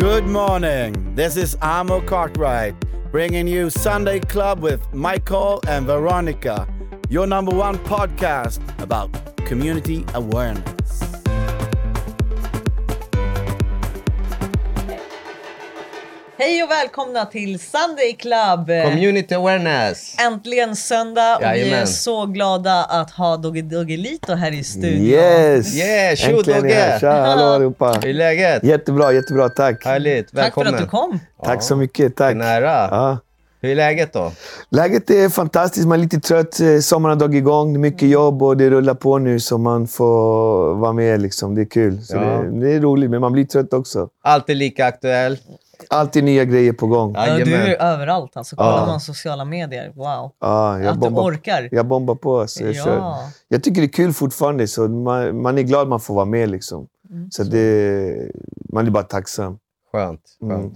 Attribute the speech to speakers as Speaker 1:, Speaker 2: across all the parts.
Speaker 1: Good morning. This is Amo Cartwright bringing you Sunday Club with Michael and Veronica, your number one podcast about community awareness.
Speaker 2: Hej och välkomna till Sunday Club!
Speaker 3: Community awareness.
Speaker 2: Äntligen söndag och vi är
Speaker 3: Jajamän.
Speaker 2: så glada att ha Dogge Doggelito här i studion.
Speaker 4: Yes!
Speaker 3: Yeah, shoot,
Speaker 4: Äntligen är jag.
Speaker 3: Dogge.
Speaker 4: Tja, hallå allihopa.
Speaker 3: Hur är läget?
Speaker 4: Jättebra, jättebra. Tack.
Speaker 3: Härligt,
Speaker 2: Tack för
Speaker 3: välkommen.
Speaker 2: att du kom.
Speaker 4: Tack så mycket. Tack.
Speaker 3: Nära.
Speaker 4: Ja.
Speaker 3: Hur är läget då?
Speaker 4: Läget är fantastiskt. Man är lite trött. Eh, Sommaren har dragit igång. Det är mycket jobb och det rullar på nu så man får vara med. Liksom. Det är kul. Så
Speaker 3: Ja.
Speaker 4: det, det är roligt, men man blir trött också.
Speaker 3: Alltid lika aktuell.
Speaker 4: Alltid nya grejer på gång.
Speaker 3: Ja.
Speaker 2: Du är överallt alltså. Kollar
Speaker 4: Ja.
Speaker 2: man sociala medier, wow.
Speaker 4: Ja, jag,
Speaker 2: att du
Speaker 4: bombar,
Speaker 2: orkar.
Speaker 4: jag bombar på. Så jag,
Speaker 2: Ja.
Speaker 4: kör. jag tycker det är kul fortfarande. Så man, man är glad man får vara med. Liksom.
Speaker 2: Mm,
Speaker 4: Så det, man är bara tacksam.
Speaker 3: Skönt. skönt.
Speaker 4: Mm.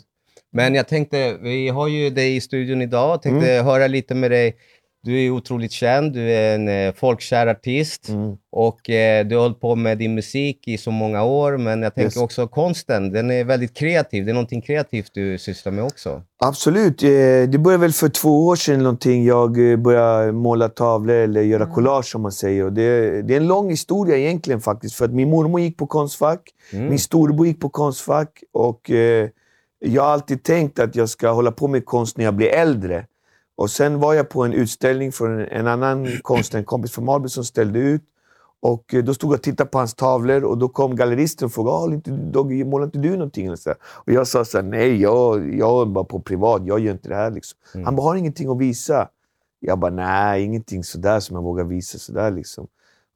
Speaker 3: Men jag tänkte, vi har ju dig i studion idag. Tänkte
Speaker 4: Mm.
Speaker 3: höra lite med dig. Du är otroligt känd. Du är en eh, folkkär artist.
Speaker 4: Mm.
Speaker 3: Och eh, du har hållit på med din musik i så många år. Men jag tänker
Speaker 4: Yes.
Speaker 3: också konsten. Den är väldigt kreativ. Det är någonting kreativt du sysslar med också.
Speaker 4: Absolut. Eh, Det började väl för två år sedan någonting. Jag eh, började måla tavlor eller göra collage som man säger. Det, det är en lång historia egentligen faktiskt. För att min mormor gick på Konstfack.
Speaker 3: Mm.
Speaker 4: Min storebror gick på Konstfack. Och eh, jag har alltid tänkt att jag ska hålla på med konst när jag blir äldre. Och sen var jag på en utställning från en, annan konstnär, en kompis från Marby som ställde ut. Och eh, då stod jag och tittade på hans tavlor och då kom galleristen och frågade "Ah, inte, Dogge, målar inte du någonting? Eller så här. Och jag sa så här, nej, jag, jag är bara på privat, jag gör inte det här. Liksom.
Speaker 3: Mm.
Speaker 4: Han bara, har ingenting att visa? Jag bara, nej, ingenting sådär som jag vågar visa. Sådär, liksom.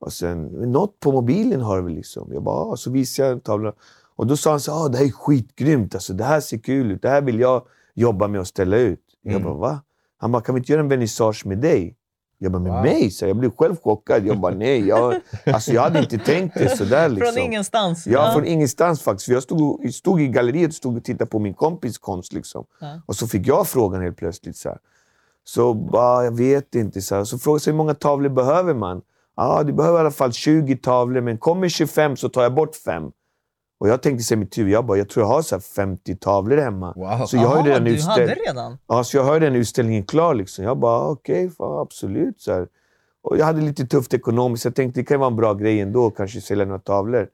Speaker 4: Och sen, något på mobilen har väl? Liksom. Jag bara, ah, så visade jag tavlan. Och då sa han så ah, det här är skitgrymt, alltså, det här ser kul ut, det här vill jag jobba med att ställa ut. Jag
Speaker 3: Mm.
Speaker 4: bara, va? Han bara, kan vi inte göra en vernissage med dig? Jag bara, med
Speaker 3: Wow.
Speaker 4: mig? Så jag blev själv chockad. Jag bara, nej, jag, alltså, jag hade inte tänkt det sådär. Liksom.
Speaker 2: Från ingenstans.
Speaker 4: Ja, från ingenstans faktiskt. För jag stod, stod i galleriet stod och tittade på min kompis konst. Liksom.
Speaker 2: Ja.
Speaker 4: Och så fick jag frågan helt plötsligt. Så, här. så bara, jag vet inte. Så, här. så frågade jag hur många tavlor behöver man? Ja, du behöver i alla fall 20 tavlor, men kommer 25 så tar jag bort 5. Och jag tänkte i mitt huvud, jag bara, jag tror jag har så här 50 tavlor hemma.
Speaker 3: Wow.
Speaker 4: Så jag har redan
Speaker 2: du hade
Speaker 4: utställt.
Speaker 2: redan?
Speaker 4: Ja, så jag har den utställningen klar. Liksom. Jag bara, okej, fan, absolut. Så här. Och jag hade lite tufft ekonomiskt, jag tänkte det kan vara en bra grej ändå, kanske sälja några tavlor.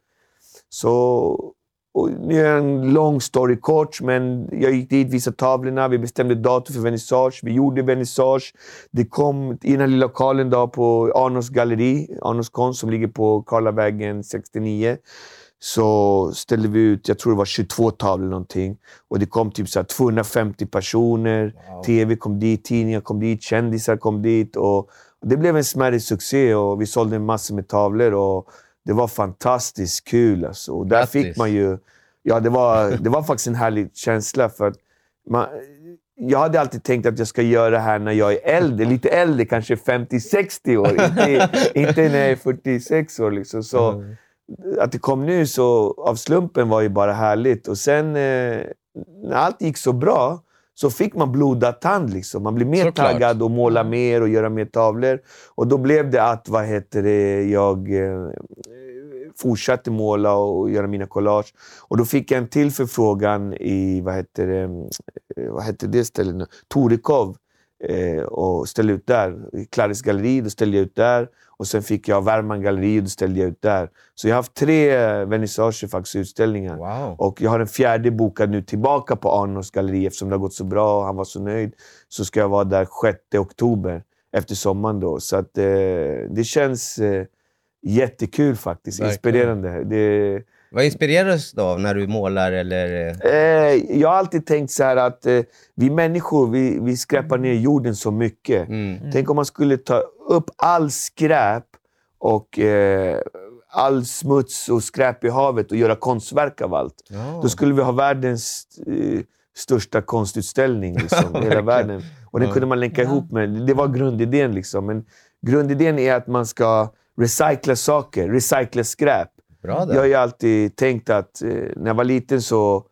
Speaker 4: Så, och nu är en lång story kort, men jag gick dit, visade tavlorna, vi bestämde datum för vernissage, vi gjorde vernissage. Det kom i den här lilla lokalen då på Arnos galleri, Arnos konst, som ligger på Karlavägen 69 så ställde vi ut, jag tror det var 22 tavlor någonting. Och det kom typ så här 250 personer. TV kom dit, tidningar kom dit, kändisar kom dit. Och det blev en smärre succé och vi sålde en massa med tavlor. Och det var fantastiskt kul. Alltså. Och där
Speaker 3: Grattis.
Speaker 4: fick man ju... Ja, det var, det var faktiskt en härlig känsla. för att man, jag hade alltid tänkt att jag ska göra det här när jag är äldre. Lite äldre, kanske 50-60 år. Inte, inte när jag är 46 år. Liksom. Så,
Speaker 3: Mm.
Speaker 4: Att det kom nu så av slumpen var ju bara härligt. Och sen eh, när allt gick så bra så fick man blodad tand. Liksom. Man blev mer
Speaker 3: Såklart.
Speaker 4: taggad och måla mer och göra mer tavlor. Och då blev det att vad heter det, jag eh, fortsatte måla och göra mina collage. Och då fick jag en till förfrågan i, vad heter det, eh, vad heter det stället nu? Torekov. Eh, och ställde ut där. I Claris galleri, då ställde jag ut där. Och sen fick jag Värmland galleri, då ställde jag ut där. Så jag har haft tre eh, vernissager, faktiskt, utställningar.
Speaker 3: Wow.
Speaker 4: Och jag har en fjärde bokad nu tillbaka på Arnos galleri eftersom det har gått så bra och han var så nöjd. Så ska jag vara där 6 oktober efter sommaren. Då. Så att, eh, det känns eh, jättekul faktiskt.
Speaker 3: Verkligen.
Speaker 4: Inspirerande. Det,
Speaker 3: Vad inspireras du av när du målar eller... eh,
Speaker 4: eh, jag har alltid tänkt så här att eh, vi människor vi, vi skräpar ner jorden så mycket.
Speaker 3: Mm.
Speaker 4: Tänk om man skulle ta upp all skräp och eh, all smuts och skräp i havet och göra konstverk av allt.
Speaker 3: Ja.
Speaker 4: Då skulle vi ha världens eh, största konstutställning liksom, i hela världen. Och den
Speaker 3: Ja.
Speaker 4: kunde man länka ihop med. Det var grundidén. Liksom. Men grundidén är att man ska recycla saker, recycla skräp.
Speaker 3: Bra där.
Speaker 4: Jag har ju alltid tänkt att eh, när jag var liten så...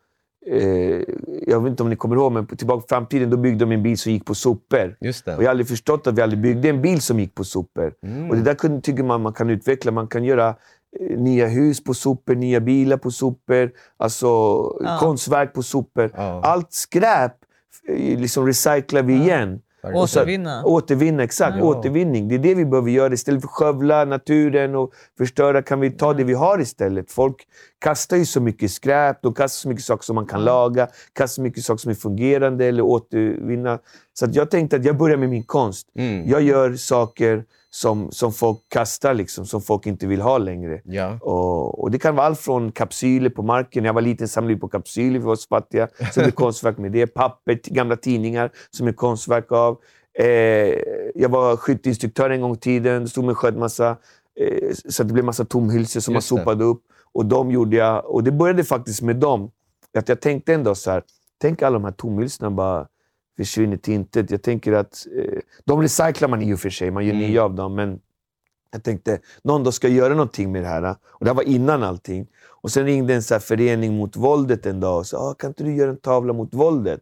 Speaker 4: Eh, jag vet inte om ni kommer ihåg, men på Tillbaka till framtiden då byggde de en bil som gick på sopor.
Speaker 3: Just det.
Speaker 4: Och jag har aldrig förstått att vi aldrig byggde en bil som gick på sopor.
Speaker 3: Mm.
Speaker 4: Och det där kunde, tycker man man kan utveckla. Man kan göra eh, nya hus på sopor, nya bilar på sopor, alltså
Speaker 2: Ja.
Speaker 4: konstverk på sopor.
Speaker 3: Ja.
Speaker 4: Allt skräp eh, liksom recyclar vi igen.
Speaker 2: Återvinna.
Speaker 4: Återvinna, exakt.
Speaker 3: Ja.
Speaker 4: Återvinning. Det är det vi behöver göra. Istället för att skövla naturen och förstöra kan vi ta det vi har istället. Folk kastar ju så mycket skräp, de kastar så mycket saker som man kan laga, kastar så mycket saker som är fungerande eller återvinna. Så jag tänkte att jag börjar med min konst.
Speaker 3: Mm.
Speaker 4: Jag gör saker som, som folk kastar, liksom, som folk inte vill ha längre.
Speaker 3: Ja.
Speaker 4: Och, och Det kan vara allt från kapsyler på marken. När jag var liten samlade vi på kapsyler, vi var så fattiga. Så det är konstverk med det. Papper, gamla tidningar som är konstverk av. Eh, jag var skytteinstruktör en gång i tiden. Stod med en skötmassa. Eh, så det blev massa tomhylsor som man
Speaker 3: Just
Speaker 4: sopade upp. Och de gjorde jag. Och det började faktiskt med dem. Att jag tänkte en dag så här. Tänk alla de här tomhylsorna bara försvinner till intet. Jag tänker att eh, de recyclar man i och för sig. Man gör
Speaker 3: Mm.
Speaker 4: nya av dem. Men jag tänkte, någon dag ska göra någonting med det här. Och det här var innan allting. Och sen ringde en så här förening mot våldet en dag och sa, ah, kan inte du göra en tavla mot våldet?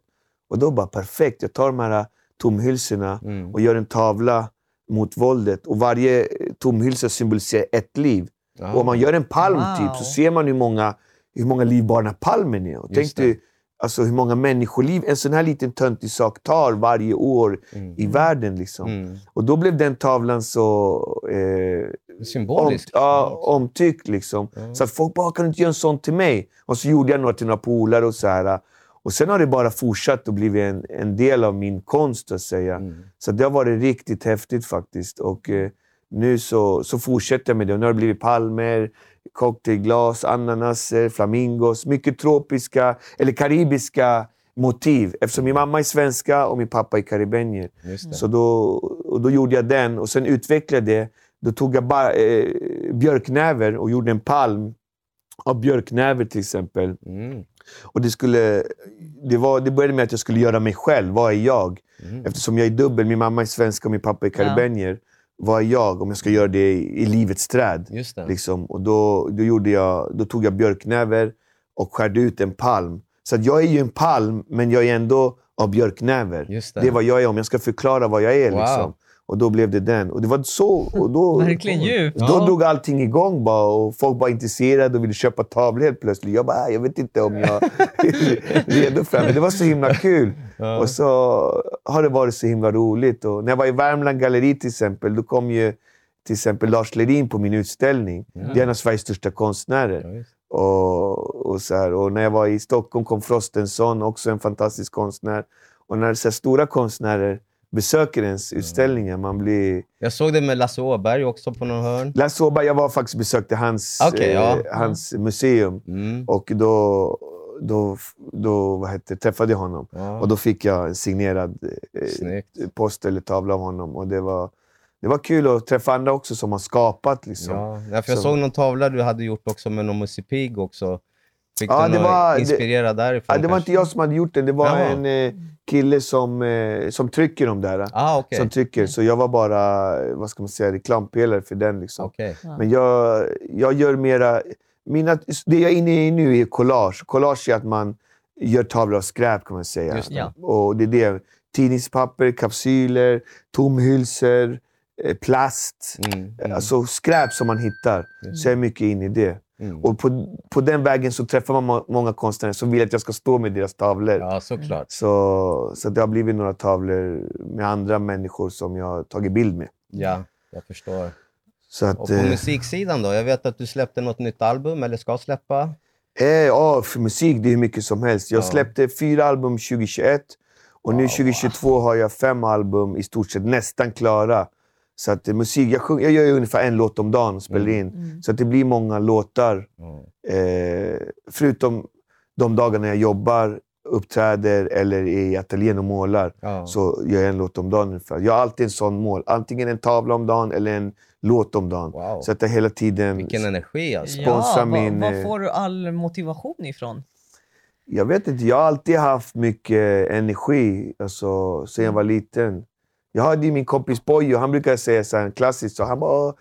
Speaker 4: Och då bara, perfekt. Jag tar de här tomhylsorna
Speaker 3: Mm.
Speaker 4: och gör en tavla mot våldet. Och varje eh, tomhylsa symboliserar ett liv.
Speaker 3: Ja.
Speaker 4: Och om man gör en palm
Speaker 2: Wow.
Speaker 4: typ, så ser man hur många, hur många liv bara den här palmen är. Och tänk
Speaker 3: Just det.
Speaker 4: Alltså, hur många människoliv en sån här liten töntig sak tar varje år
Speaker 3: Mm.
Speaker 4: i världen. Liksom.
Speaker 3: Mm.
Speaker 4: Och då blev den tavlan så eh, om,
Speaker 3: Symboliskt.
Speaker 4: ja, omtyckt. Liksom.
Speaker 3: Ja.
Speaker 4: Så att folk bara, kan du inte göra en sån till mig? Och så gjorde jag några till några polare och så här. Och sen har det bara fortsatt och blivit en, en del av min konst, att säga.
Speaker 3: Mm.
Speaker 4: Så det har varit riktigt häftigt faktiskt. Och eh, nu så, så fortsätter jag med det. Och nu har det blivit palmer, cocktailglas, ananaser, flamingos. Mycket tropiska, eller karibiska motiv. Eftersom min mamma är svenska och min pappa är karibenier. Så då, och då gjorde jag den och sen utvecklade det. Då tog jag bara, eh, björknäver och gjorde en palm av björknäver till exempel.
Speaker 3: Mm.
Speaker 4: Och det, skulle, det, var, det började med att jag skulle göra mig själv. Vad är jag?
Speaker 3: Mm.
Speaker 4: Eftersom jag är dubbel. Min mamma är svenska och min pappa är karibenier. Vad är jag om jag ska göra det i, i livets träd?
Speaker 3: Just det.
Speaker 4: Liksom. Och då, då, gjorde jag, då tog jag björknäver och skärde ut en palm. Så jag är ju en palm, men jag är ändå av björknäver.
Speaker 3: Just det.
Speaker 4: Det är vad jag är om jag ska förklara vad jag är.
Speaker 3: Wow.
Speaker 4: Liksom. Och då blev det den. Och det var så... Och då,
Speaker 2: Verkligen djupt.
Speaker 4: Då
Speaker 3: Ja.
Speaker 4: drog allting igång bara och folk var intresserade och ville köpa tavlor helt plötsligt. Jag bara, "Ah, jag vet inte om jag är redo för det. Men det var så himla kul.
Speaker 3: Ja.
Speaker 4: Och så har det varit så himla roligt. Och när jag var i Värmland galleri till exempel, då kom ju till exempel Lars Lerin på min utställning. Det är en av Sveriges största konstnärer.
Speaker 3: Ja.
Speaker 4: Och, och, så här. och när jag var i Stockholm kom Frostenson, också en fantastisk konstnär. Och när så stora konstnärer besöker ens utställningar, man blir...
Speaker 3: Jag såg det med Lasse Åberg också på någon hörn.
Speaker 4: Lasse Åberg, jag var faktiskt besökte hans,
Speaker 3: Okej, ja.
Speaker 4: eh, hans museum.
Speaker 3: Mm.
Speaker 4: Och då, då, då vad heter, det, träffade jag honom.
Speaker 3: Ja.
Speaker 4: Och då fick jag en signerad eh, post eller tavla av honom. Och det var, det var kul att träffa andra också som har skapat. Liksom.
Speaker 3: Ja, ja, för jag
Speaker 4: Så-
Speaker 3: såg någon tavla du hade gjort också med någon Musse också. Fick
Speaker 4: Ja,
Speaker 3: du
Speaker 4: det var- det-
Speaker 3: inspirerad därifrån?
Speaker 4: Ja, det var
Speaker 3: kanske?
Speaker 4: inte jag som hade gjort det. Det var
Speaker 3: Jaha.
Speaker 4: en eh, kille som, eh, som trycker de där.
Speaker 3: Ah, okej.
Speaker 4: Som trycker. Så jag var bara eh, vad ska man säga, reklampelare för den. Liksom.
Speaker 3: Okej.
Speaker 4: Men jag, jag gör mera... Mina, det jag är inne i nu är collage. Collage är att man gör tavlor av skräp kan man säga.
Speaker 3: Just det.
Speaker 2: Ja.
Speaker 4: Och det är det. Tidningspapper, kapsyler, tomhylsor, eh, plast.
Speaker 3: Mm, mm,
Speaker 4: Alltså skräp som man hittar. Så jag är mycket inne i det.
Speaker 3: mm.
Speaker 4: Och på, på den vägen så träffar man må- många konstnärer som vill att jag ska stå med deras tavlor.
Speaker 3: Ja, såklart.
Speaker 4: Så, så det har blivit några tavlor med andra människor som jag har tagit bild med.
Speaker 3: Ja, jag förstår.
Speaker 4: Så att,
Speaker 3: Och på
Speaker 4: eh,
Speaker 3: musiksidan då? Jag vet att du släppte något nytt album, eller ska släppa.
Speaker 4: eh, ja, för musik det är hur mycket som helst. Jag
Speaker 3: Ja.
Speaker 4: släppte fyra album 2021 och nu
Speaker 3: Wow.
Speaker 4: 2022 har jag fem album i stort sett nästan klara. Så att eh, musik, jag, sjung, jag gör ju ungefär en låt om dagen och spelar
Speaker 3: Mm.
Speaker 4: in.
Speaker 2: Mm.
Speaker 4: Så att det blir många låtar.
Speaker 3: Mm.
Speaker 4: Eh, förutom de dagarna jag jobbar, uppträder eller är i ateljén och målar.
Speaker 3: Ja.
Speaker 4: så gör jag en låt om dagen ungefär. Jag har alltid en sån mål. Antingen en tavla om dagen eller en låt om dagen.
Speaker 3: Wow.
Speaker 4: Så att jag hela tiden...
Speaker 3: Vilken energi alltså.
Speaker 4: sponsra
Speaker 2: Ja,
Speaker 4: min,
Speaker 2: Var,
Speaker 4: eh,
Speaker 2: får du all motivation ifrån?
Speaker 4: Jag vet inte, jag har alltid haft mycket energi alltså, sen jag var liten. Jag hade min kompis Bojo, han brukar säga så här, klassiskt, så han bara "Åh,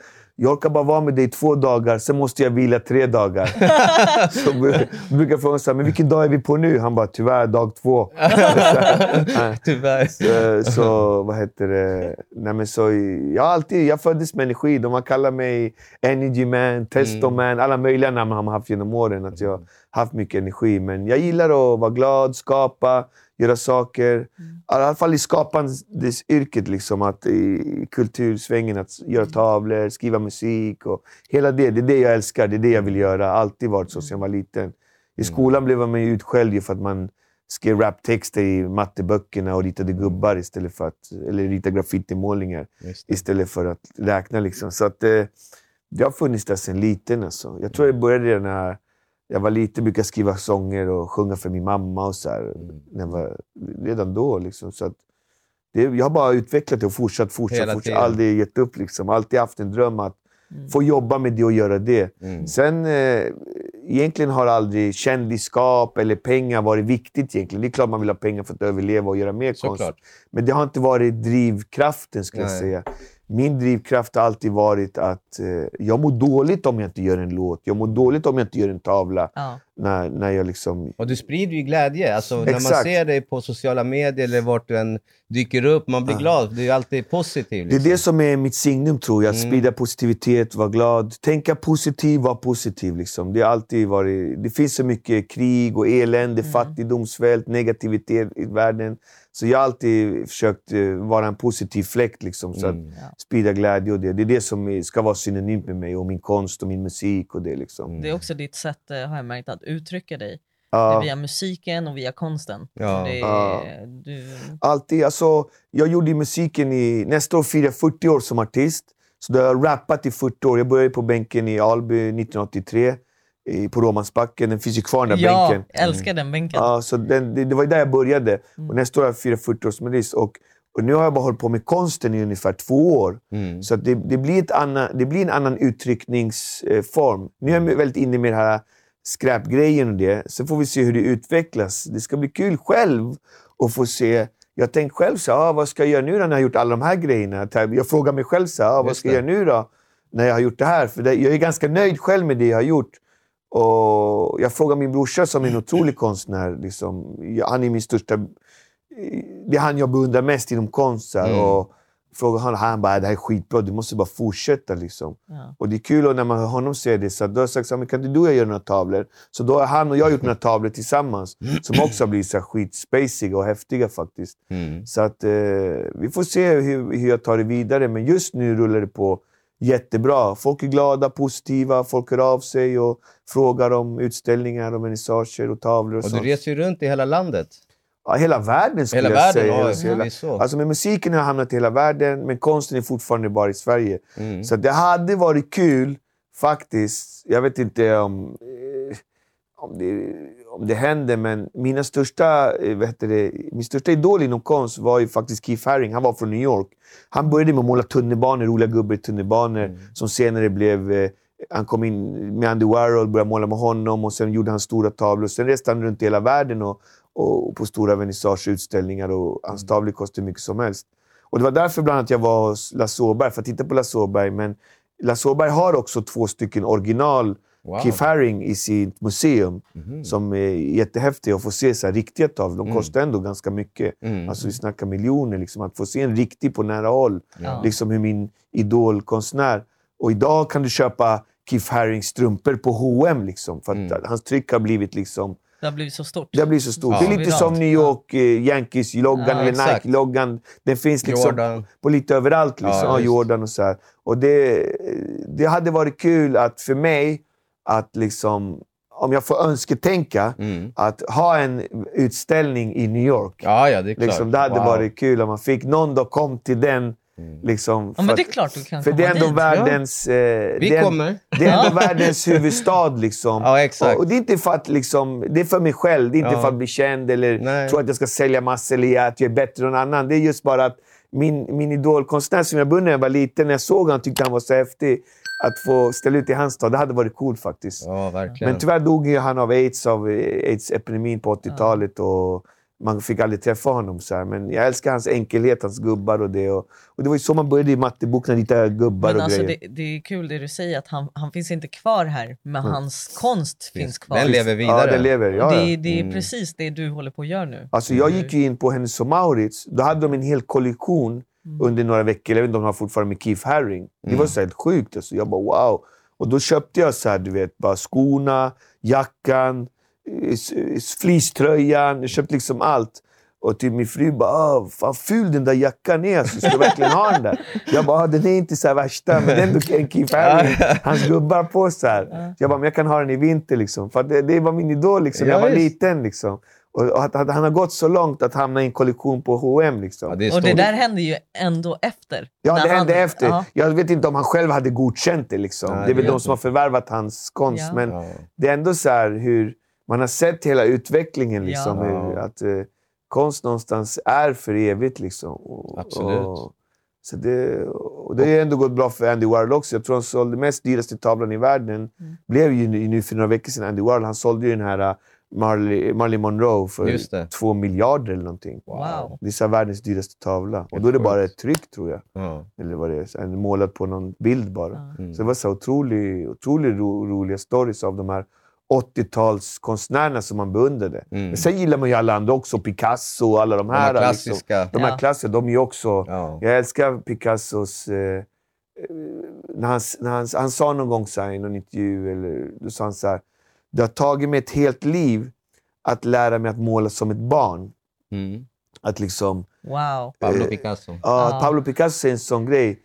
Speaker 4: jag orkar bara vara med dig två dagar, sen måste jag vila tre dagar. så bru- brukar jag fråga honom, men vilken dag är vi på nu? Han bara, tyvärr dag två.
Speaker 3: Tyvärr.
Speaker 4: Så, så vad heter det? Nej, men så, jag, har alltid, jag föddes med energi. De har kallat mig Energy Man, Testo
Speaker 3: Mm.
Speaker 4: Alla möjliga namn har man haft genom åren. Att jag har haft mycket energi. Men jag gillar att vara glad, skapa, göra saker. I alla fall i skapandesyrket, liksom, att i kultursvängen. Att göra tavlor, skriva musik och hela det. Det är det jag älskar. Det är det jag vill göra. Alltid varit så sedan jag var liten. I skolan blev man ju utskälld för att man skrev raptexter i matteböckerna och ritade gubbar istället för att... Eller ritade graffitimålningar istället för att räkna. Liksom. Så att, eh, det har funnits där sedan liten. Alltså. Jag tror det började när jag var liten. brukade skriva sånger och sjunga för min mamma. och så här, när jag var, Redan då. Liksom. Så att, det, jag har bara utvecklat det och fortsatt, fortsatt,
Speaker 3: Hela
Speaker 4: fortsatt.
Speaker 3: tiden.
Speaker 4: Aldrig gett upp. Liksom. Alltid haft en dröm att få jobba med det och göra det.
Speaker 3: Mm.
Speaker 4: Sen eh, egentligen har aldrig kändisskap eller pengar varit viktigt. egentligen. Det är klart man vill ha pengar för att överleva och göra mer konst.
Speaker 3: Såklart.
Speaker 4: Men det har inte varit drivkraften, skulle jag
Speaker 3: Nej.
Speaker 4: säga. Min drivkraft har alltid varit att eh, jag mår dåligt om jag inte gör en låt. Jag mår dåligt om jag inte gör en tavla.
Speaker 2: Ja.
Speaker 4: När, när jag liksom...
Speaker 3: Och du sprider ju glädje. Alltså, när man
Speaker 4: Exakt.
Speaker 3: ser dig på sociala medier eller vart du än dyker upp, man blir glad. Du är alltid positiv.
Speaker 4: Det är
Speaker 3: Liksom.
Speaker 4: det som är mitt signum, tror jag. Att
Speaker 3: Mm.
Speaker 4: sprida positivitet, vara glad. Tänka positiv, vara positiv. Liksom. Det, har alltid varit, det finns så mycket krig och elände, fattigdom, svält, negativitet i världen. Så jag har alltid försökt eh, vara en positiv fläkt. Liksom, så
Speaker 3: Mm.
Speaker 4: att sprida glädje och det. Det är det som ska vara synonymt med mig och min konst och min musik. och Det liksom.
Speaker 2: Det är också ditt sätt, eh, har jag märkt, att uttrycka dig.
Speaker 4: Ja.
Speaker 2: Via musiken och via konsten.
Speaker 3: Ja.
Speaker 2: Det,
Speaker 4: Ja.
Speaker 2: du,
Speaker 4: Alltid. Alltså, jag gjorde musiken i... Nästa år firar jag 40 år som artist. Så då har jag rappat i 40 år. Jag började på bänken i Alby 1983. I, på Råmansbacken. Den finns ju kvar den där
Speaker 2: ja,
Speaker 4: bänken.
Speaker 2: jag älskar den bänken.
Speaker 4: Ja, så den, det, det var där jag började. Och nästa år har jag firat 40 år som artist. Och, och nu har jag bara hållit på med konsten i ungefär två år.
Speaker 3: Mm.
Speaker 4: Så det, det, blir ett annan, det blir en annan uttryckningsform. Nu är jag väldigt inne med det här skräpgrejen och det. Sen får vi se hur det utvecklas. Det ska bli kul själv att få se. Jag tänkte själv så ah, vad ska jag göra nu när jag har gjort alla de här grejerna? Jag frågar mig själv så ah, vad ska jag göra nu då? När jag har gjort det här. För det, jag är ganska nöjd själv med det jag har gjort. Och jag frågar min brorsa som är en otrolig konstnär. Liksom, han är min största... Det är han jag beundrar mest inom konst.
Speaker 3: Mm.
Speaker 4: och frågar honom, han bara, det här är skitbra, du måste bara fortsätta. Liksom.
Speaker 2: Ja.
Speaker 4: Och det är kul och när man hör honom säga det. Så då har jag sagt, kan inte du och jag göra några tavlor? Så då har han och jag gjort några tavlor tillsammans. Som också har blivit så skitspaciga och häftiga faktiskt.
Speaker 3: Mm.
Speaker 4: Så att eh, vi får se hur, hur jag tar det vidare. Men just nu rullar det på jättebra. Folk är glada, positiva, folk hör av sig och frågar om utställningar och vernissager och tavlor och,
Speaker 3: Och du
Speaker 4: sånt.
Speaker 3: reser ju runt i hela landet.
Speaker 4: Ja, hela världen skulle
Speaker 3: Hela
Speaker 4: jag
Speaker 3: världen,
Speaker 4: säga.
Speaker 3: ja,
Speaker 4: Hela- hela-. Alltså med musiken har jag hamnat i hela världen, men konsten är fortfarande bara i Sverige.
Speaker 3: Mm.
Speaker 4: Så det hade varit kul, faktiskt. Jag vet inte om, eh, om, det, om det händer, men mina största, eh, vad heter det, min största idol inom konst var ju faktiskt Keith Haring. Han var från New York. Han började med att måla tunnelbanor, roliga gubbar i tunnelbanor,
Speaker 3: Mm.
Speaker 4: som senare blev... Eh, han kom in med Andy Warhol, började måla med honom och sen gjorde han stora tavlor. Sen reste han runt i hela världen och, och på stora vernissageutställningar och hans tavlor kostade hur mycket som helst. Och det var därför bland annat jag var hos Lasse Åberg, för att titta på Lasse Åberg. Men Lasse Åberg har också två stycken original
Speaker 3: Wow.
Speaker 4: Keith Haring i sitt museum. Som är jättehäftiga att få se så här, riktiga tavlor. De kostar ändå ganska mycket.
Speaker 3: Mm.
Speaker 4: Alltså vi snackar miljoner. Liksom, att få se en riktig på nära håll.
Speaker 2: Ja.
Speaker 4: Liksom hur min idolkonstnär. Och idag kan du köpa Keith Harings strumpor på H&M liksom, För att
Speaker 3: Mm.
Speaker 4: hans tryck har blivit liksom...
Speaker 2: Det har blivit så stort.
Speaker 4: Det har blivit så stort.
Speaker 3: Ja.
Speaker 4: det är lite som New York eh, Yankees-loggan
Speaker 2: Ja,
Speaker 4: eller. Nike-loggan. Den finns liksom
Speaker 3: Jordan.
Speaker 4: på lite överallt. Liksom.
Speaker 3: Ja.
Speaker 4: Jordan och så här. Och det, det hade varit kul att för mig att liksom, om jag får önsketänka,
Speaker 3: Mm.
Speaker 4: att ha en utställning i New York.
Speaker 3: Ja, ja, det är klart.
Speaker 4: Liksom, det hade
Speaker 3: Wow.
Speaker 4: varit kul om man fick någon då kom till den. Liksom,
Speaker 2: Ja, men det är klart du kan
Speaker 4: för det är ändå
Speaker 2: dit.
Speaker 4: världens... Eh,
Speaker 3: Vi
Speaker 4: det är,
Speaker 3: kommer.
Speaker 4: Det är ändå världens huvudstad. Liksom.
Speaker 3: Ja, exakt.
Speaker 4: Och, och det är inte för att liksom, det är för mig själv. Det är inte
Speaker 3: Ja.
Speaker 4: för att bli känd eller
Speaker 3: Nej.
Speaker 4: tro att jag ska sälja massor eller att jag är bättre än någon annan. Det är just bara att min, min idolkonstnär som jag beundrade när jag var liten, när jag såg honom tyckte han var så häftig. Att få ställa ut i hans stad, det hade varit coolt faktiskt.
Speaker 3: Ja, verkligen.
Speaker 4: Men tyvärr dog ju han av aids, av aids-epidemin på 80-talet. Och man fick aldrig träffa honom. Så här. Men jag älskar hans enkelhet, hans gubbar och det. Och, och det var ju så man började i matteboken, rita gubbar
Speaker 2: Men
Speaker 4: och
Speaker 2: alltså,
Speaker 4: grejer.
Speaker 2: det, det är kul det du säger, att han, han finns inte kvar här, men hans konst finns kvar.
Speaker 3: Den lever
Speaker 4: Ja,
Speaker 3: vidare.
Speaker 4: det lever. Ja, ja.
Speaker 2: det, det är
Speaker 3: Mm.
Speaker 2: precis det du håller på att göra nu.
Speaker 4: Alltså jag gick ju in på Hennes och Mauritz. Då hade de en hel kollektion under några veckor. Jag vet inte om har fortfarande med Keith Haring. Det var så helt sjukt. Alltså. Jag bara wow. Och då köpte jag så här, du vet, bara skorna, jackan, eh, s- fleecetröjan. Jag köpte liksom allt. Och till min fru bara ah, “Fan ful den där jackan är, alltså. ska du verkligen ha den där?” Jag bara ah, “Den är inte så värsta, men ändå en Keith Haring, hans gubbar på så här. Jag bara “Men jag kan ha den i vinter”. Liksom. För det, det var min idol liksom, när
Speaker 3: Ja,
Speaker 4: jag var liten. Liksom. Och att, att han har gått så långt att hamna i en kollektion på H&M liksom.
Speaker 3: Ja, det
Speaker 2: Och det där händer ju ändå efter.
Speaker 4: Ja, det
Speaker 2: han-
Speaker 4: hände efter.
Speaker 2: Ja.
Speaker 4: Jag vet inte om han själv hade godkänt det. Liksom.
Speaker 3: Nej,
Speaker 4: det är väl de som har förvärvat hans konst.
Speaker 2: Ja.
Speaker 4: Men
Speaker 3: Ja.
Speaker 4: det är ändå så här hur man har sett hela utvecklingen. Liksom,
Speaker 3: Ja.
Speaker 4: hur, att eh, konst någonstans är för evigt. Liksom. Och,
Speaker 3: Absolut.
Speaker 4: Och, så det, och det har ändå gått bra för Andy Warhol också. Jag tror han sålde mest dyraste tavlan i världen.
Speaker 2: Mm.
Speaker 4: blev ju nu, nu för några veckor sedan Andy Warhol. Han sålde ju den här uh, Marley, Marley Monroe för två miljarder eller någonting.
Speaker 2: Wow.
Speaker 4: Det är så här världens dyraste tavla. Och
Speaker 3: Helt
Speaker 4: då är det bara ett tryck tror jag.
Speaker 3: Ja.
Speaker 4: Eller vad det är. Här, målat på någon bild bara.
Speaker 3: Mm.
Speaker 4: Så det var så otroligt otrolig ro, roliga stories av de här 80-talskonstnärerna som man beundrade.
Speaker 3: Mm.
Speaker 4: Men sen gillar man ju alla andra också. Picasso och alla de
Speaker 3: De
Speaker 4: här.
Speaker 3: här klassiska.
Speaker 4: Liksom. De här
Speaker 2: Ja.
Speaker 4: klassiska, de är också...
Speaker 3: Ja.
Speaker 4: Jag älskar Picassos... Eh, eh, när han, när han, han sa någon gång så här, i någon intervju, eller, då sa han så här. Det har tagit mig ett helt liv att lära mig att måla som ett barn.
Speaker 3: Mm.
Speaker 4: Att liksom...
Speaker 2: Wow.
Speaker 3: Pablo
Speaker 4: Eh,
Speaker 3: Picasso.
Speaker 4: Ja,
Speaker 2: Ja.
Speaker 4: Pablo Picasso säger en sån grej.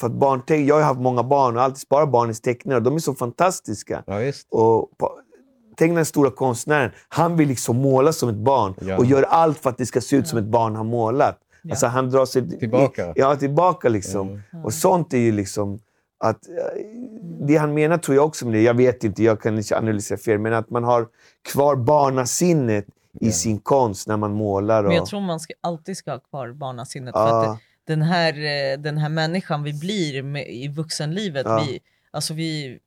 Speaker 4: För att barnteck- jag har haft många barn och alltid sparat barnens teckningar. De är så fantastiska.
Speaker 3: Ja.
Speaker 4: Och Tänk den stora konstnären. Han vill liksom måla som ett barn
Speaker 3: Ja.
Speaker 4: och gör allt för att det ska se ut som ett barn har målat. Alltså han drar sig
Speaker 3: Tillbaka.
Speaker 4: Ja, tillbaka liksom.
Speaker 3: Mm.
Speaker 4: Och sånt är ju liksom... Att, eh, det han menar tror jag också med det, jag vet inte, jag kan inte analysera fel, men att man har kvar barnasinnet i sin konst när man målar. Och,
Speaker 2: Men jag tror man ska, alltid ska ha kvar barnasinnet. För att den, här, eh, den här människan vi blir med, i vuxenlivet,
Speaker 4: Ja.
Speaker 2: vi, alltså vi,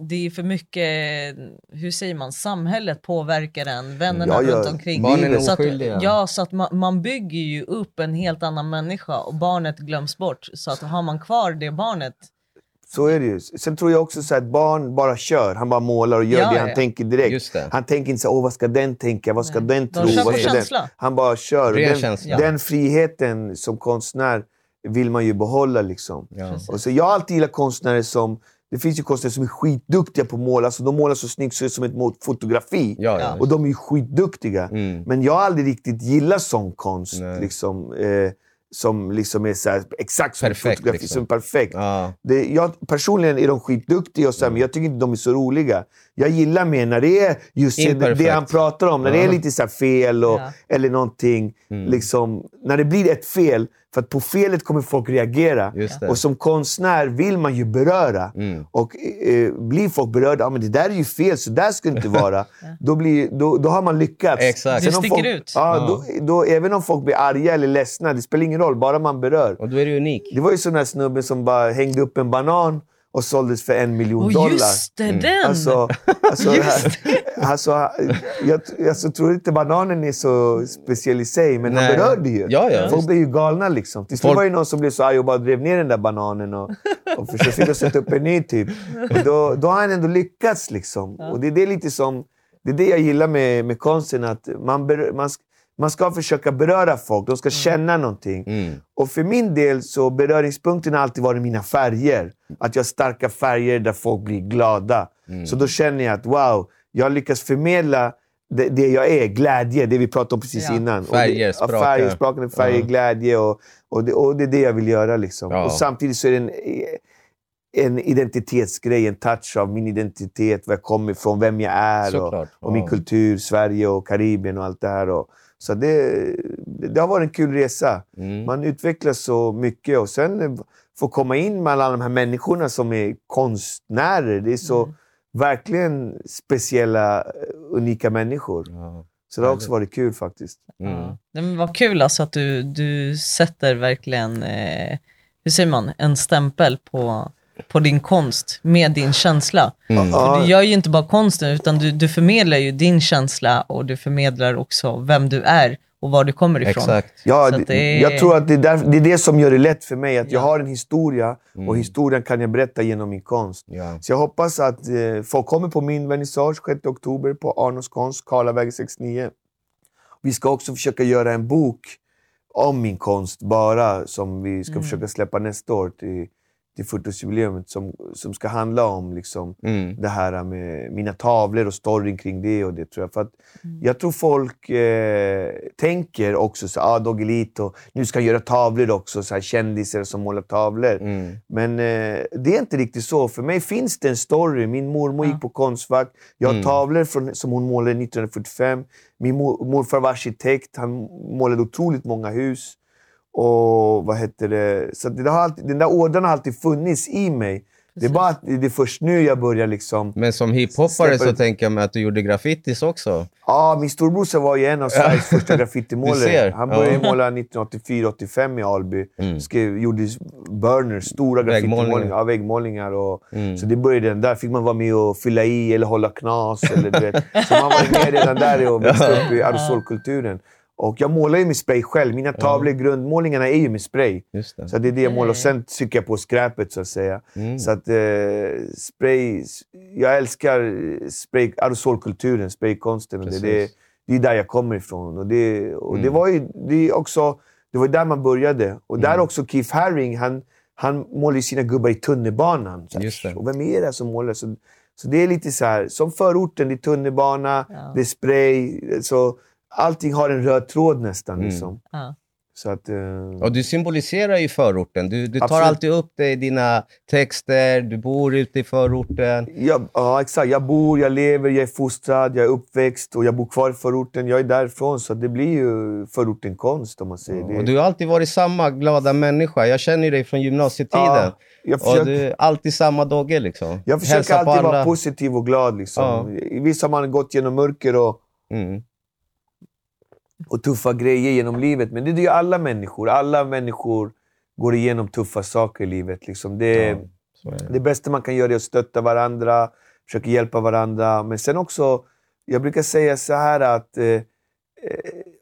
Speaker 2: det är för mycket, hur säger man, samhället påverkar en, vännerna
Speaker 4: Ja, ja.
Speaker 2: runt omkring.
Speaker 3: Barnen är
Speaker 2: så att,
Speaker 3: oskyldiga.
Speaker 2: ja, så att man, man bygger ju upp en helt annan människa och barnet glöms bort. Så att har man kvar det barnet,
Speaker 4: Så är det ju. Sen tror jag också så att barn bara kör. Han bara målar och gör
Speaker 2: Ja,
Speaker 4: det han
Speaker 2: ja.
Speaker 4: tänker direkt. Han tänker inte så Åh, vad ska den tänka, vad ska
Speaker 2: Nej.
Speaker 4: den
Speaker 2: De
Speaker 4: tro?
Speaker 2: kör på
Speaker 4: vad ska den? Han bara kör. Den, den friheten som konstnär vill man ju behålla. Liksom. Och så jag har alltid gillat konstnärer som... Det finns ju konstnärer som är skitduktiga på att måla. Alltså, de målar så snyggt så det är som ett mot- fotografi.
Speaker 3: Ja, ja.
Speaker 4: Och de är ju skitduktiga.
Speaker 3: Mm.
Speaker 4: Men jag har aldrig riktigt gillat sån konst.
Speaker 3: Nej.
Speaker 4: Liksom, eh, som liksom är så här, exakt som
Speaker 3: Perfekt,
Speaker 4: fotografi.
Speaker 3: liksom.
Speaker 4: Som är perfekt.
Speaker 3: Ja.
Speaker 4: Det, jag, personligen är de skitduktiga, och så här, men jag tycker inte de är så roliga. Jag gillar mer när det är just det, det han pratar om. När det
Speaker 3: Ja.
Speaker 4: är lite så här fel och,
Speaker 2: Ja.
Speaker 4: eller någonting.
Speaker 3: Mm.
Speaker 4: Liksom, när det blir ett fel, för att på felet kommer folk reagera. Och som konstnär vill man ju beröra.
Speaker 3: Mm.
Speaker 4: Och eh, blir folk berörda, ja, men det där är ju fel, så där ska det inte vara. då, blir, då, då har man lyckats.
Speaker 3: Exakt.
Speaker 2: Du
Speaker 4: om
Speaker 2: sticker
Speaker 4: folk,
Speaker 2: ut.
Speaker 4: Ja,
Speaker 3: Ja.
Speaker 4: Då, då, även om folk blir arga eller ledsna, det spelar ingen roll, bara man berör.
Speaker 3: Och då är du unik.
Speaker 4: Det var ju sån där snubbe som bara hängde upp en banan och såldes för en miljon
Speaker 2: och
Speaker 4: dollar.
Speaker 2: just det,
Speaker 3: Mm.
Speaker 2: den!
Speaker 4: Alltså, alltså, alltså, jag, jag tror inte bananen är så speciell i sig, men
Speaker 3: Nej.
Speaker 4: han berörde ju.
Speaker 3: Ja, ja.
Speaker 4: Folk blev ju galna. Liksom. Till slut
Speaker 3: Folk-
Speaker 4: var det någon som blev så arg och bara drev ner den där bananen och, och försökte sätta upp en ny typ. Och då, då har han ändå lyckats. Liksom. Och det är det lite som... Det är det jag gillar med, med konsten, att man, ber, man, man ska försöka beröra folk. De ska känna någonting.
Speaker 3: Mm.
Speaker 4: Och för min del så beröringspunkten har alltid varit mina färger. Att jag har starka färger där folk blir glada.
Speaker 3: Mm.
Speaker 4: Så då känner jag att wow, jag lyckas förmedla det, det jag är, glädje, det vi pratade om precis
Speaker 2: Ja.
Speaker 4: innan.
Speaker 3: Färger, sprakar.
Speaker 4: färger, sprakande färger,
Speaker 3: Ja.
Speaker 4: glädje och, och, det, och det är det jag vill göra. Liksom.
Speaker 3: Ja.
Speaker 4: Och samtidigt så är det en, en identitetsgrej, en touch av min identitet, var jag kommer ifrån, vem jag är och, och min kultur, Sverige och Karibien och allt det här. Och, så det, det har varit en kul resa.
Speaker 3: Mm.
Speaker 4: Man utvecklas så mycket och sen få komma in med alla de här människorna som är konstnärer. Det är så
Speaker 2: Mm.
Speaker 4: verkligen speciella, eh, unika människor.
Speaker 3: Ja.
Speaker 4: Så det har också varit kul faktiskt.
Speaker 3: Mm.
Speaker 2: Men vad kul alltså att du, du sätter verkligen, eh, hur säger man, en stämpel på, på din konst med din känsla.
Speaker 3: Mm.
Speaker 2: För du gör ju inte bara konsten utan du, du förmedlar ju din känsla och du förmedlar också vem du är och var du kommer ifrån.
Speaker 3: Exakt.
Speaker 4: Ja, det,
Speaker 2: att det är-
Speaker 4: jag tror att det är, där, det är det som gör det lätt för mig. Att jag
Speaker 2: Ja.
Speaker 4: har en historia
Speaker 3: Mm.
Speaker 4: och historien kan jag berätta genom min konst.
Speaker 3: Ja.
Speaker 4: Så jag hoppas att eh, folk kommer på min vernissage 6 oktober på Arnos konst, Karlavägen 69. Vi ska också försöka göra en bok om min konst bara, som vi ska försöka släppa nästa år till, till 40-årsjubileet, som, som ska handla om liksom,
Speaker 3: Mm.
Speaker 4: det här med mina tavlor och storyn kring det. och det tror jag. För att jag tror folk eh, tänker också så ah, Doggelito, nu ska jag göra tavlor också, så här, kändisar som målar tavlor.
Speaker 3: Mm.
Speaker 4: Men eh, det är inte riktigt så. För mig finns det en story. Min mormor
Speaker 2: Ja.
Speaker 4: gick på Konstfack. Jag har
Speaker 3: Mm.
Speaker 4: tavlor från, som hon målade 1945. Min mor, morfar var arkitekt. Han målade otroligt många hus. Och vad heter det? Så det har alltid, den där ådran har alltid funnits i mig. Det är bara att det är först nu jag börjar liksom...
Speaker 3: Men som hiphoppare så tänker jag mig att du gjorde graffitis också.
Speaker 4: Ja, min storbrorsa var ju en av Sveriges första graffitimålare. Han började
Speaker 3: Ja.
Speaker 4: måla 1984-85 i Alby.
Speaker 3: Mm.
Speaker 4: Skrev, gjorde burners, stora graffitimålningar. Ja, väggmålningar. Och,
Speaker 3: Mm.
Speaker 4: Så det började den där. fick man vara med och fylla i eller hålla knas. Eller, du vet. Så man var med redan där och växte upp i aerosolkulturen. Och jag målar ju med spray själv. Mina tavlor, grundmålningarna är ju med spray.
Speaker 3: Just det.
Speaker 4: Så det är det jag målar. Och
Speaker 2: Okej.
Speaker 4: sen trycker jag på skräpet så att säga.
Speaker 3: Mm.
Speaker 4: Så att eh, spray... Jag älskar spray, aerosolkulturen, spraykonsten. Och det, det, det är där jag kommer ifrån. Och det, och det
Speaker 3: Mm.
Speaker 4: var ju det är också... Det var där man började. Och där
Speaker 3: Mm.
Speaker 4: också Keith Haring, han, han målar ju sina gubbar i tunnelbanan.
Speaker 3: Det.
Speaker 4: Och vem är det som målar? Så, så det är lite så här, som förorten, det är tunnelbana,
Speaker 2: Ja.
Speaker 4: det är spray. Så allting har en röd tråd nästan.
Speaker 3: Mm.
Speaker 4: Liksom.
Speaker 2: Ja.
Speaker 4: Så att, eh,
Speaker 3: Och du symboliserar ju förorten. Du, du tar
Speaker 4: Absolut.
Speaker 3: alltid upp det i dina texter, du bor ute i förorten.
Speaker 4: Jag, ja, exakt. Jag bor, jag lever, jag är fostrad, jag är uppväxt och jag bor kvar i förorten. Jag är därifrån, så det blir ju förorten konst om man säger det.
Speaker 3: Och du har alltid varit samma glada människa. Jag känner dig från gymnasietiden.
Speaker 4: Ja, jag
Speaker 3: Och
Speaker 4: försöker,
Speaker 3: du är alltid samma Dogge liksom.
Speaker 4: jag försöker
Speaker 3: Hälsa
Speaker 4: alltid vara positiv och glad. Liksom.
Speaker 3: Ja.
Speaker 4: I Vissa har man gått genom mörker och,
Speaker 3: Mm.
Speaker 4: Och tuffa grejer genom livet, men det är ju alla människor. Alla människor går igenom tuffa saker i livet. Liksom. Det,
Speaker 3: Ja, så är det.
Speaker 4: Det bästa man kan göra är att stötta varandra, försöka hjälpa varandra. Men sen också, jag brukar säga så här att eh, eh,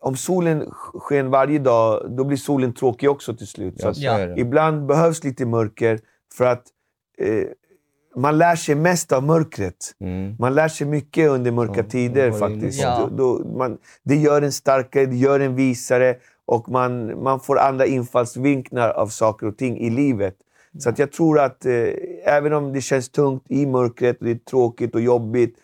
Speaker 4: om solen sken varje dag, då blir solen tråkig också till slut. Så
Speaker 3: Ja, så det.
Speaker 4: ibland behövs lite mörker för att eh, man lär sig mest av mörkret.
Speaker 3: Mm.
Speaker 4: Man lär sig mycket under mörka
Speaker 3: Ja,
Speaker 4: tider faktiskt.
Speaker 3: på.
Speaker 2: på.
Speaker 4: Då, då, man, det gör en starkare, det gör en visare och man, man får andra infallsvinklar av saker och ting i livet. Så att jag tror att eh, även om det känns tungt i mörkret och det är tråkigt och jobbigt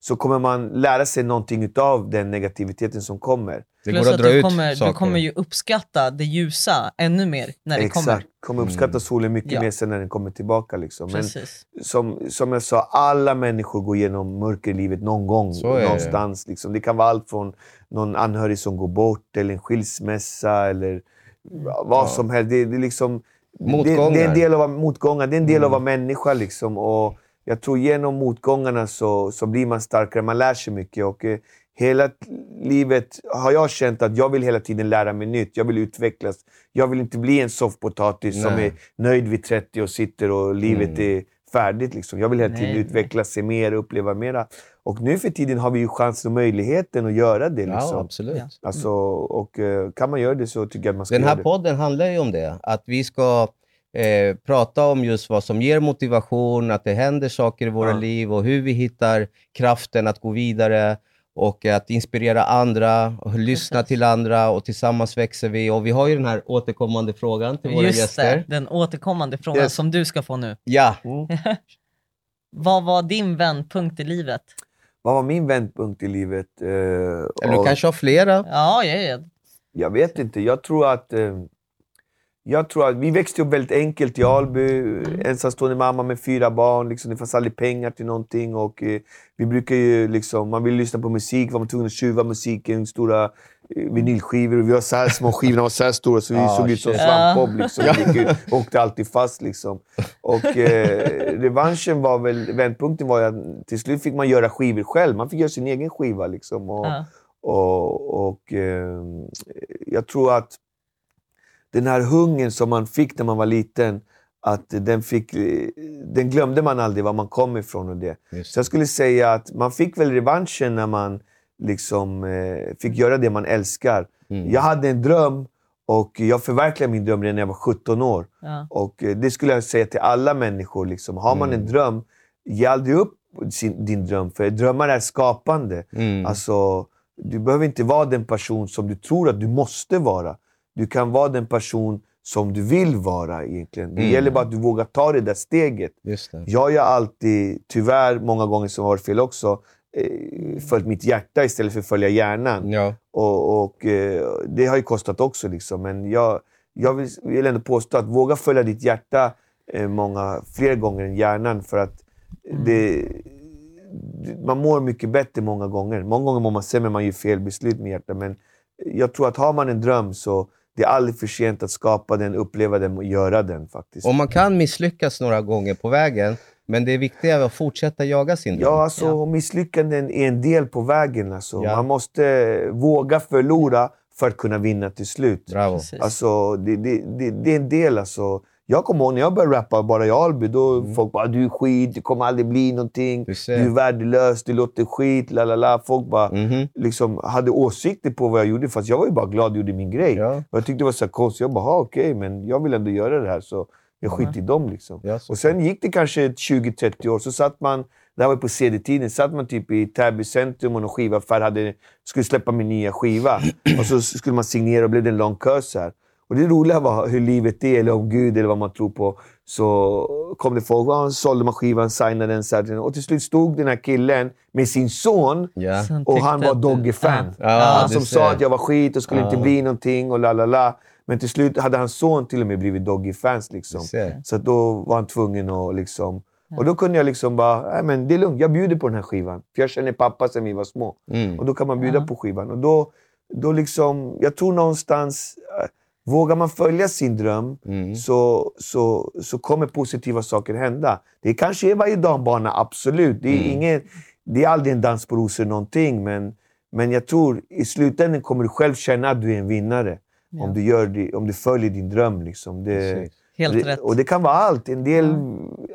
Speaker 4: så kommer man lära sig någonting av den negativiteten som kommer.
Speaker 3: Det
Speaker 2: Plus
Speaker 3: går att
Speaker 2: att
Speaker 3: dra
Speaker 2: du
Speaker 3: ut
Speaker 2: kommer,
Speaker 3: saker.
Speaker 2: du kommer ju uppskatta det ljusa ännu mer när det
Speaker 4: Exakt.
Speaker 2: kommer.
Speaker 4: Kommer uppskatta
Speaker 3: Mm.
Speaker 4: solen mycket
Speaker 2: Ja.
Speaker 4: mer sen när den kommer tillbaka. Liksom. Men
Speaker 2: Precis.
Speaker 4: som, som jag sa, alla människor går igenom mörker i livet någon gång.
Speaker 3: Är det.
Speaker 4: någonstans. Liksom. Det kan vara allt från någon anhörig som går bort, eller en skilsmässa, eller vad
Speaker 3: Ja.
Speaker 4: som helst. Det, det, är liksom, det,
Speaker 3: Motgångar.
Speaker 4: det är en del av motgångar. Det är en del av att
Speaker 3: Mm.
Speaker 4: vara människa. Liksom. Och jag tror genom motgångarna så, så blir man starkare, man lär sig mycket. Och, eh, hela livet har jag känt att jag vill hela tiden lära mig nytt. Jag vill utvecklas. Jag vill inte bli en soffpotatis som är nöjd vid 30 och sitter och livet
Speaker 3: Mm.
Speaker 4: är färdigt. Liksom. Jag vill hela tiden
Speaker 2: Nej, nej.
Speaker 4: utvecklas, se mer, uppleva mera. Och nu för tiden har vi ju chansen och möjligheten att göra det.
Speaker 3: Ja,
Speaker 4: Liksom.
Speaker 3: absolut.
Speaker 2: Ja.
Speaker 4: Alltså, och eh, kan man göra det så tycker jag att man ska
Speaker 3: Den här
Speaker 4: göra det.
Speaker 3: podden handlar ju om det. Att vi ska eh, prata om just vad som ger motivation, att det händer saker i våra
Speaker 4: Ja.
Speaker 3: liv och hur vi hittar kraften att gå vidare och att inspirera andra, och lyssna till andra och tillsammans växer vi. Och vi har ju den här återkommande frågan till våra
Speaker 2: Just
Speaker 3: gäster.
Speaker 2: det, den återkommande frågan
Speaker 4: Yes.
Speaker 2: som du ska få nu.
Speaker 3: Ja,
Speaker 4: Mm.
Speaker 2: Vad var din vändpunkt i livet?
Speaker 4: Vad var min vändpunkt i livet? Eh,
Speaker 3: eller du
Speaker 4: och-
Speaker 3: kanske har flera.
Speaker 2: Ja, ja, ja.
Speaker 4: Jag vet inte. Jag tror att... Eh, jag tror att vi växte upp väldigt enkelt i Alby. Ensamstående mamma med fyra barn. Liksom, det fanns aldrig pengar till någonting. Och, eh, vi brukar ju, liksom, man ville lyssna på musik, var man tvungen att tjuva musiken. Stora eh, vinylskivor. Vi var så här små, skivorna var så här stora så vi
Speaker 3: Ah,
Speaker 4: såg ut som svampbob. Liksom. Vi gick ut, åkte alltid fast. Liksom. Och eh, revanschen var väl... Vändpunkten var ju att till slut fick man göra skivor själv. Man fick göra sin egen skiva. Liksom, och,
Speaker 2: ja.
Speaker 4: och, och eh, jag tror att den här hungern som man fick när man var liten, att den, fick, den glömde man aldrig var man kom ifrån. och det.
Speaker 3: Just
Speaker 4: Så jag skulle säga att man fick väl revanschen när man liksom, eh, fick göra det man älskar.
Speaker 3: Mm.
Speaker 4: Jag hade en dröm och jag förverkligade min dröm redan när jag var 17 år.
Speaker 2: Ja.
Speaker 4: Och eh, Det skulle jag säga till alla människor. Liksom. Har man en dröm, ge aldrig upp sin, din dröm. För drömmar är skapande.
Speaker 3: Mm.
Speaker 4: Alltså, du behöver inte vara den person som du tror att du måste vara. Du kan vara den person som du vill vara egentligen. Det
Speaker 3: Mm.
Speaker 4: gäller bara att du vågar ta det där steget.
Speaker 3: Det.
Speaker 4: Jag har alltid, tyvärr många gånger som har varit fel också, eh, följt mitt hjärta istället för att följa hjärnan.
Speaker 3: Ja.
Speaker 4: Och, och eh, Det har ju kostat också. Liksom. Men jag, jag vill, vill ändå påstå att våga följa ditt hjärta eh, många fler gånger än hjärnan. För att det, man mår mycket bättre många gånger. Många gånger mår man sämre, man gör fel beslut med hjärtat. Men jag tror att har man en dröm så det är aldrig för sent att skapa den, uppleva den och göra den. faktiskt.
Speaker 3: Och man kan misslyckas några gånger på vägen, men det viktiga är att fortsätta jaga sin dröm.
Speaker 4: Ja, alltså
Speaker 2: Ja.
Speaker 4: misslyckanden är en del på vägen. Alltså.
Speaker 3: Ja.
Speaker 4: Man måste våga förlora för att kunna vinna till slut.
Speaker 3: Bravo.
Speaker 4: Alltså, det, det, det, det är en del. Alltså. Jag kommer ihåg när jag började rappa bara i Alby. Då
Speaker 3: Mm.
Speaker 4: folk bara “du är skit, du kommer aldrig bli någonting,
Speaker 3: Du
Speaker 4: du, är värdelös, du låter skit”. La, la, la. Folk bara
Speaker 3: Mhm.
Speaker 4: liksom, hade åsikter på vad jag gjorde, fast jag var ju bara glad och gjorde min grej.
Speaker 3: Ja.
Speaker 4: Och jag tyckte det var så konstigt. Jag bara “ha, okej, men jag vill ändå göra det här”. Så jag skiter i dem. Liksom.
Speaker 3: Ja,
Speaker 4: och sen gick det kanske 20-30 år, så satt man, det här var på CD-tiden, satt man typ i Täby centrum och någon skivaffär hade, skulle släppa min nya skiva. och så skulle man signera och blev det en lång kö så här. Och det roliga var hur livet är, eller om Gud eller vad man tror på. Så kom det folk, och sålde man skivan, signade den. Så här. Och till slut stod den här killen med sin son.
Speaker 2: Sen
Speaker 4: och han var
Speaker 2: att-
Speaker 4: Doggy-fan.
Speaker 3: Ja,
Speaker 4: han som
Speaker 3: ser.
Speaker 4: sa att jag var skit och skulle
Speaker 3: Ja.
Speaker 4: inte bli någonting och la la la. Men till slut hade hans son till och med blivit Doggy-fans. Liksom. Så att då var han tvungen att liksom... Och då kunde jag liksom bara, men det är lugnt, jag bjuder på den här skivan. För jag känner pappa sedan vi var små.
Speaker 3: Mm.
Speaker 4: Och då kan man bjuda
Speaker 2: Ja.
Speaker 4: på skivan. Och då, då liksom, jag tror någonstans, vågar man följa sin dröm
Speaker 3: Mm.
Speaker 4: så, så, så kommer positiva saker hända. Det kanske är varje dag en bana, absolut. Det är,
Speaker 3: Mm.
Speaker 4: ingen, det är aldrig en dans på rosor någonting. Men, men jag tror i slutändan kommer du själv känna att du är en vinnare.
Speaker 2: Ja.
Speaker 4: Om, du gör det, om du följer din dröm. Liksom. Det,
Speaker 3: Precis.
Speaker 2: Helt
Speaker 4: det,
Speaker 2: rätt.
Speaker 4: Och det kan vara allt. En del,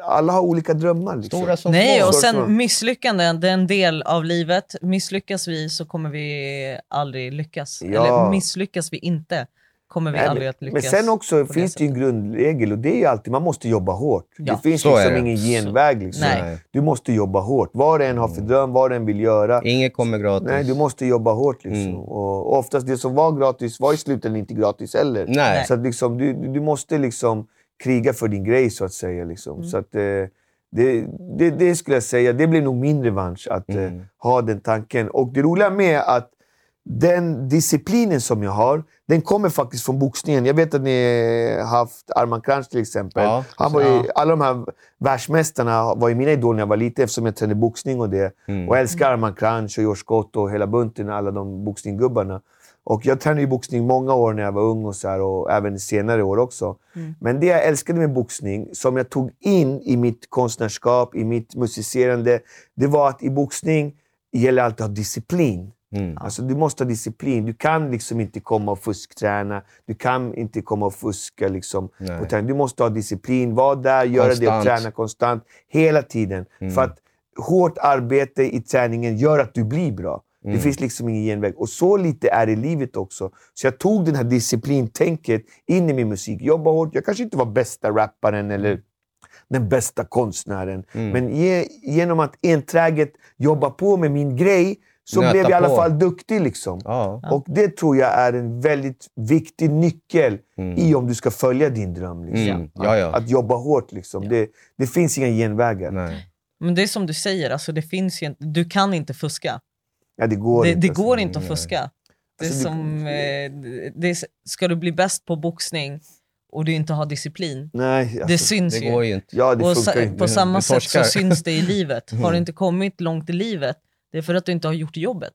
Speaker 4: Alla har olika drömmar. Liksom.
Speaker 3: Stora som
Speaker 2: Nej,
Speaker 3: små.
Speaker 2: och sen misslyckanden, det är en del av livet. Misslyckas vi så kommer vi aldrig lyckas.
Speaker 4: Ja.
Speaker 2: Eller misslyckas vi inte kommer vi
Speaker 4: Nej,
Speaker 2: aldrig
Speaker 4: men,
Speaker 2: att
Speaker 4: men
Speaker 2: lyckas.
Speaker 4: sen också finns det ju en grundregel och det är ju alltid man måste jobba hårt.
Speaker 2: Ja.
Speaker 4: Det finns
Speaker 3: Så
Speaker 4: liksom
Speaker 3: det.
Speaker 4: ingen genväg. Liksom.
Speaker 2: Nej.
Speaker 4: Du måste jobba hårt. Vad du än har för dröm, vad du än vill göra.
Speaker 3: Inget kommer gratis.
Speaker 4: Nej, du måste jobba hårt. Liksom.
Speaker 3: Mm.
Speaker 4: Och, oftast det som var gratis var i slutändan inte gratis heller.
Speaker 3: Nej.
Speaker 4: Så att liksom, du, du du måste liksom kriga för din grej, så att säga. Liksom.
Speaker 2: Mm.
Speaker 4: Så att, eh, det, det, det skulle jag säga, det blir nog min revansch att eh,
Speaker 3: Mm.
Speaker 4: ha den tanken. Och det roliga med att den disciplinen som jag har, den kommer faktiskt från boxningen. Jag vet att ni har haft Arman Kranz till exempel.
Speaker 3: Ja,
Speaker 4: Han var ju. Alla de här världsmästarna var ju mina idoler när jag var liten eftersom jag tränade boxning och det.
Speaker 3: Mm.
Speaker 4: Och jag älskar Arman Kranz och George Scott och hela bunten, alla de boxninggubbarna. Och jag tränade ju boxning många år när jag var ung och, så här, och även senare år också. Men det jag älskade med boxning, som jag tog in i mitt konstnärskap, i mitt musicerande, det var att i boxning gäller alltid att ha disciplin.
Speaker 3: Mm.
Speaker 4: Alltså, du måste ha disciplin. Du kan liksom inte komma och fuskträna. Du kan inte komma och fuska. Liksom, du måste ha disciplin. Var där, göra det och
Speaker 3: Konstant.
Speaker 4: träna konstant. Hela tiden.
Speaker 3: Mm.
Speaker 4: För att hårt arbete i träningen gör att du blir bra.
Speaker 3: Mm.
Speaker 4: Det finns liksom ingen genväg. Och så lite är det i livet också. Så jag tog den här disciplintänket in i min musik. Jobba hårt. Jag kanske inte var bästa rapparen eller den bästa konstnären.
Speaker 3: Mm.
Speaker 4: Men ge, genom att enträget jobba på med min grej så
Speaker 3: Nöta
Speaker 4: blev jag i alla
Speaker 3: på.
Speaker 4: fall duktig. Liksom.
Speaker 3: Ja.
Speaker 4: Och det tror jag är en väldigt viktig nyckel
Speaker 3: Mm.
Speaker 4: i om du ska följa din dröm. Liksom.
Speaker 3: Mm. Ja, ja.
Speaker 4: Att, att jobba hårt. Liksom. Det, det finns inga genvägar.
Speaker 3: Nej.
Speaker 2: Men det är som du säger, alltså det finns ju, du kan inte fuska.
Speaker 4: Ja, det går
Speaker 2: Det,
Speaker 4: inte.
Speaker 2: det
Speaker 4: alltså.
Speaker 2: går inte att fuska. Det är
Speaker 4: Alltså,
Speaker 2: som, eh, det är, ska du bli bäst på boxning och du inte har disciplin,
Speaker 4: Nej, alltså,
Speaker 2: det syns
Speaker 3: Det
Speaker 2: ju.
Speaker 3: går ju inte.
Speaker 4: Ja, det
Speaker 2: och
Speaker 4: funkar
Speaker 2: sa,
Speaker 4: inte.
Speaker 2: på samma sätt så syns det i livet. Har du inte kommit långt i livet, det är för att du inte har gjort jobbet.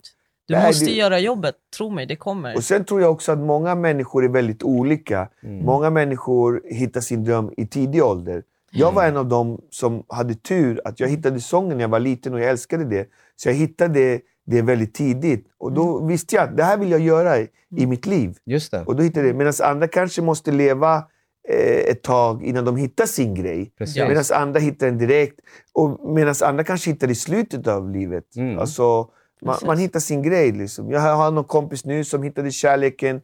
Speaker 2: Du
Speaker 4: Nej,
Speaker 2: måste
Speaker 4: du-
Speaker 2: göra jobbet, tro mig, det kommer.
Speaker 4: Och sen tror jag också att många människor är väldigt olika.
Speaker 3: Mm.
Speaker 4: Många människor hittar sin dröm i tidig ålder. Jag var en av dem som hade tur att jag hittade sången när jag var liten och jag älskade det. Så jag hittade det väldigt tidigt. Och då visste jag att det här vill jag göra i, i mitt liv.
Speaker 3: Just det.
Speaker 4: Och då hittade jag det. Medan andra kanske måste leva ett tag innan de hittar sin grej. Medan andra hittar den direkt. Och medan andra kanske hittar det i slutet av livet.
Speaker 3: Mm.
Speaker 4: Alltså, man, man hittar sin grej. Liksom. Jag har någon kompis nu som hittade kärleken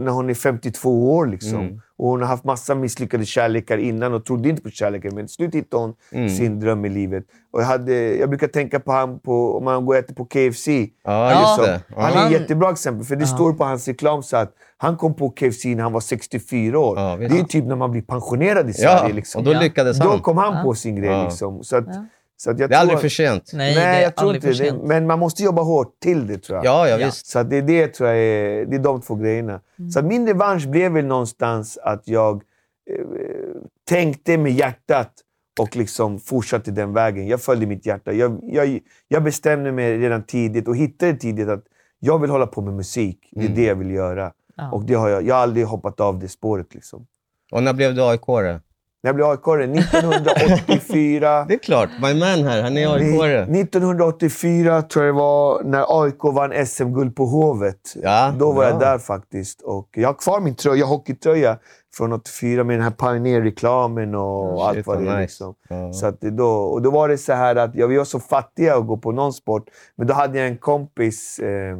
Speaker 4: när hon är 52 år. Liksom.
Speaker 3: Mm.
Speaker 4: Och hon har haft massa misslyckade kärlekar innan och trodde inte på kärleken. Men till slut hittade hon
Speaker 3: Mm.
Speaker 4: sin dröm i livet. Och jag, hade, jag brukar tänka på han på, om man går och äter på KFC.
Speaker 3: Ja,
Speaker 2: Ja.
Speaker 3: just det.
Speaker 4: Han är
Speaker 3: Ja.
Speaker 4: ett jättebra exempel, för det står på hans reklam så att han kom på KFC när han var 64 år.
Speaker 3: Ja,
Speaker 4: det är typ när man blir pensionerad i
Speaker 3: Ja,
Speaker 4: Sverige. Liksom.
Speaker 3: och då
Speaker 2: Ja.
Speaker 3: lyckades
Speaker 4: Då
Speaker 3: han.
Speaker 4: kom han
Speaker 2: Ja.
Speaker 4: på sin grej.
Speaker 3: Ja.
Speaker 4: Liksom. Så att,
Speaker 2: Ja.
Speaker 4: Så att jag
Speaker 3: Det är aldrig
Speaker 4: tror-
Speaker 3: för sent.
Speaker 2: Nej,
Speaker 4: Nej, jag tror
Speaker 2: aldrig
Speaker 4: inte det. Men man måste jobba hårt till det tror jag.
Speaker 3: Ja, ja, visst.
Speaker 4: Så att det, är det tror jag är, det är de två grejerna.
Speaker 2: Mm.
Speaker 4: Så att min revansch blev väl någonstans att jag eh, tänkte med hjärtat och liksom fortsatte den vägen. Jag följde mitt hjärta. Jag, jag, jag bestämde mig redan tidigt och hittade tidigt att jag vill hålla på med musik. Det är
Speaker 3: Mm.
Speaker 4: det jag vill göra.
Speaker 2: Ja.
Speaker 4: Och det har jag, jag har aldrig hoppat av det spåret. Liksom.
Speaker 3: Och när blev du AIK-are?
Speaker 4: När jag blev aik 1984...
Speaker 3: Det är klart, my man här, han är AIK-are.
Speaker 4: 1984 tror jag det var när AIK vann SM-guld på Hovet.
Speaker 3: Ja,
Speaker 4: Då var
Speaker 3: bra.
Speaker 4: jag där faktiskt. Och jag har kvar min tröja, hockeytröja från 84 med den här Pioneer-reklamen och
Speaker 3: Mm,
Speaker 4: allt vad det är.
Speaker 3: nice.
Speaker 4: Liksom.
Speaker 3: Ja.
Speaker 4: Så att då, och då var det så här att ja, vi var så fattiga att gå på någon sport. Men då hade jag en kompis, eh,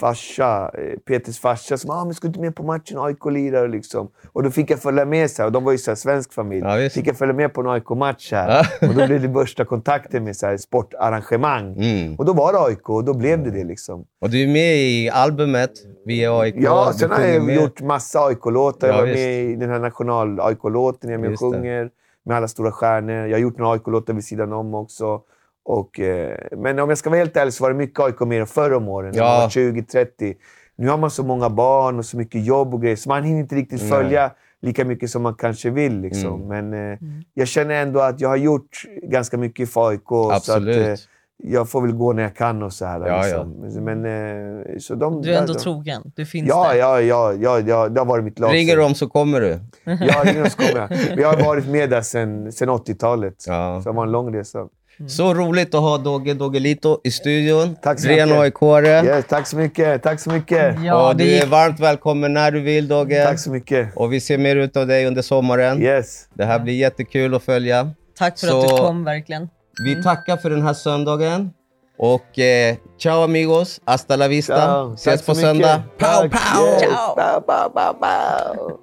Speaker 4: farsa, eh, Peters farsa, som ah, men du inte med på matchen? AIK lirar liksom. Och då fick jag följa med, så här, och de var ju så här, svensk familj.
Speaker 3: Ja,
Speaker 4: fick jag följa med på en AIK-match här. Och då blev det första kontakten med så här, sportarrangemang.
Speaker 3: Mm.
Speaker 4: Och då var det AIK och då blev det det. Liksom.
Speaker 3: Och du är med i albumet Vi är AIK.
Speaker 4: Ja, sen har
Speaker 3: sjunger
Speaker 4: jag
Speaker 3: med.
Speaker 4: gjort massa AIK-låtar.
Speaker 3: Ja,
Speaker 4: jag var
Speaker 3: visst.
Speaker 4: med i den här national-AIK-låten. Jag är med och
Speaker 3: Just det.
Speaker 4: sjunger med alla stora stjärnor. Jag har gjort några AIK-låtar vid sidan om också. Och, eh, men om jag ska vara helt ärlig så var det mycket AIK mer förr om åren. När man
Speaker 3: Ja.
Speaker 4: var 20-30. Nu har man så många barn och så mycket jobb och grejer, så man hinner inte riktigt
Speaker 3: Nej.
Speaker 4: följa lika mycket som man kanske vill. Liksom. Men eh, jag känner ändå att jag har gjort ganska mycket för AIK. Så att,
Speaker 3: Absolut.
Speaker 4: eh, jag får väl gå när jag kan och så här.
Speaker 3: Ja,
Speaker 4: liksom. Men, eh, så de,
Speaker 2: Du är ändå
Speaker 4: de,
Speaker 2: trogen. Du finns
Speaker 4: Ja,
Speaker 2: där.
Speaker 4: ja, ja, ja, ja, det har varit mitt lag.
Speaker 3: Ringer de så kommer du.
Speaker 4: Ja, ringer de så kommer jag. Men jag har varit med där sedan sen 80-talet.
Speaker 3: Ja.
Speaker 4: Så det var en lång resa.
Speaker 3: Så roligt att ha Dogge Doggelito i studion.
Speaker 4: Tack så
Speaker 3: Ren
Speaker 4: mycket.
Speaker 3: AIK-are.
Speaker 4: Yes, tack så mycket. Tack så mycket.
Speaker 2: Ja,
Speaker 3: och du är varmt välkommen när du vill Dogge.
Speaker 4: Tack så mycket.
Speaker 3: Och vi ser mer ut av dig under sommaren.
Speaker 4: Yes.
Speaker 3: Det här blir jättekul att följa.
Speaker 2: Tack för
Speaker 3: Så-
Speaker 2: att du kom verkligen.
Speaker 3: Vi tackar för den här söndagen. Och eh, ciao amigos, hasta la vista.
Speaker 4: Ciao.
Speaker 3: Ses
Speaker 4: Tack
Speaker 3: på
Speaker 4: så mycket.
Speaker 3: söndag. Pow, pow!
Speaker 4: Yes.
Speaker 2: Ciao.
Speaker 4: Pow, pow, pow, pow.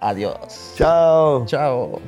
Speaker 3: Adios.
Speaker 4: Ciao.
Speaker 3: Ciao.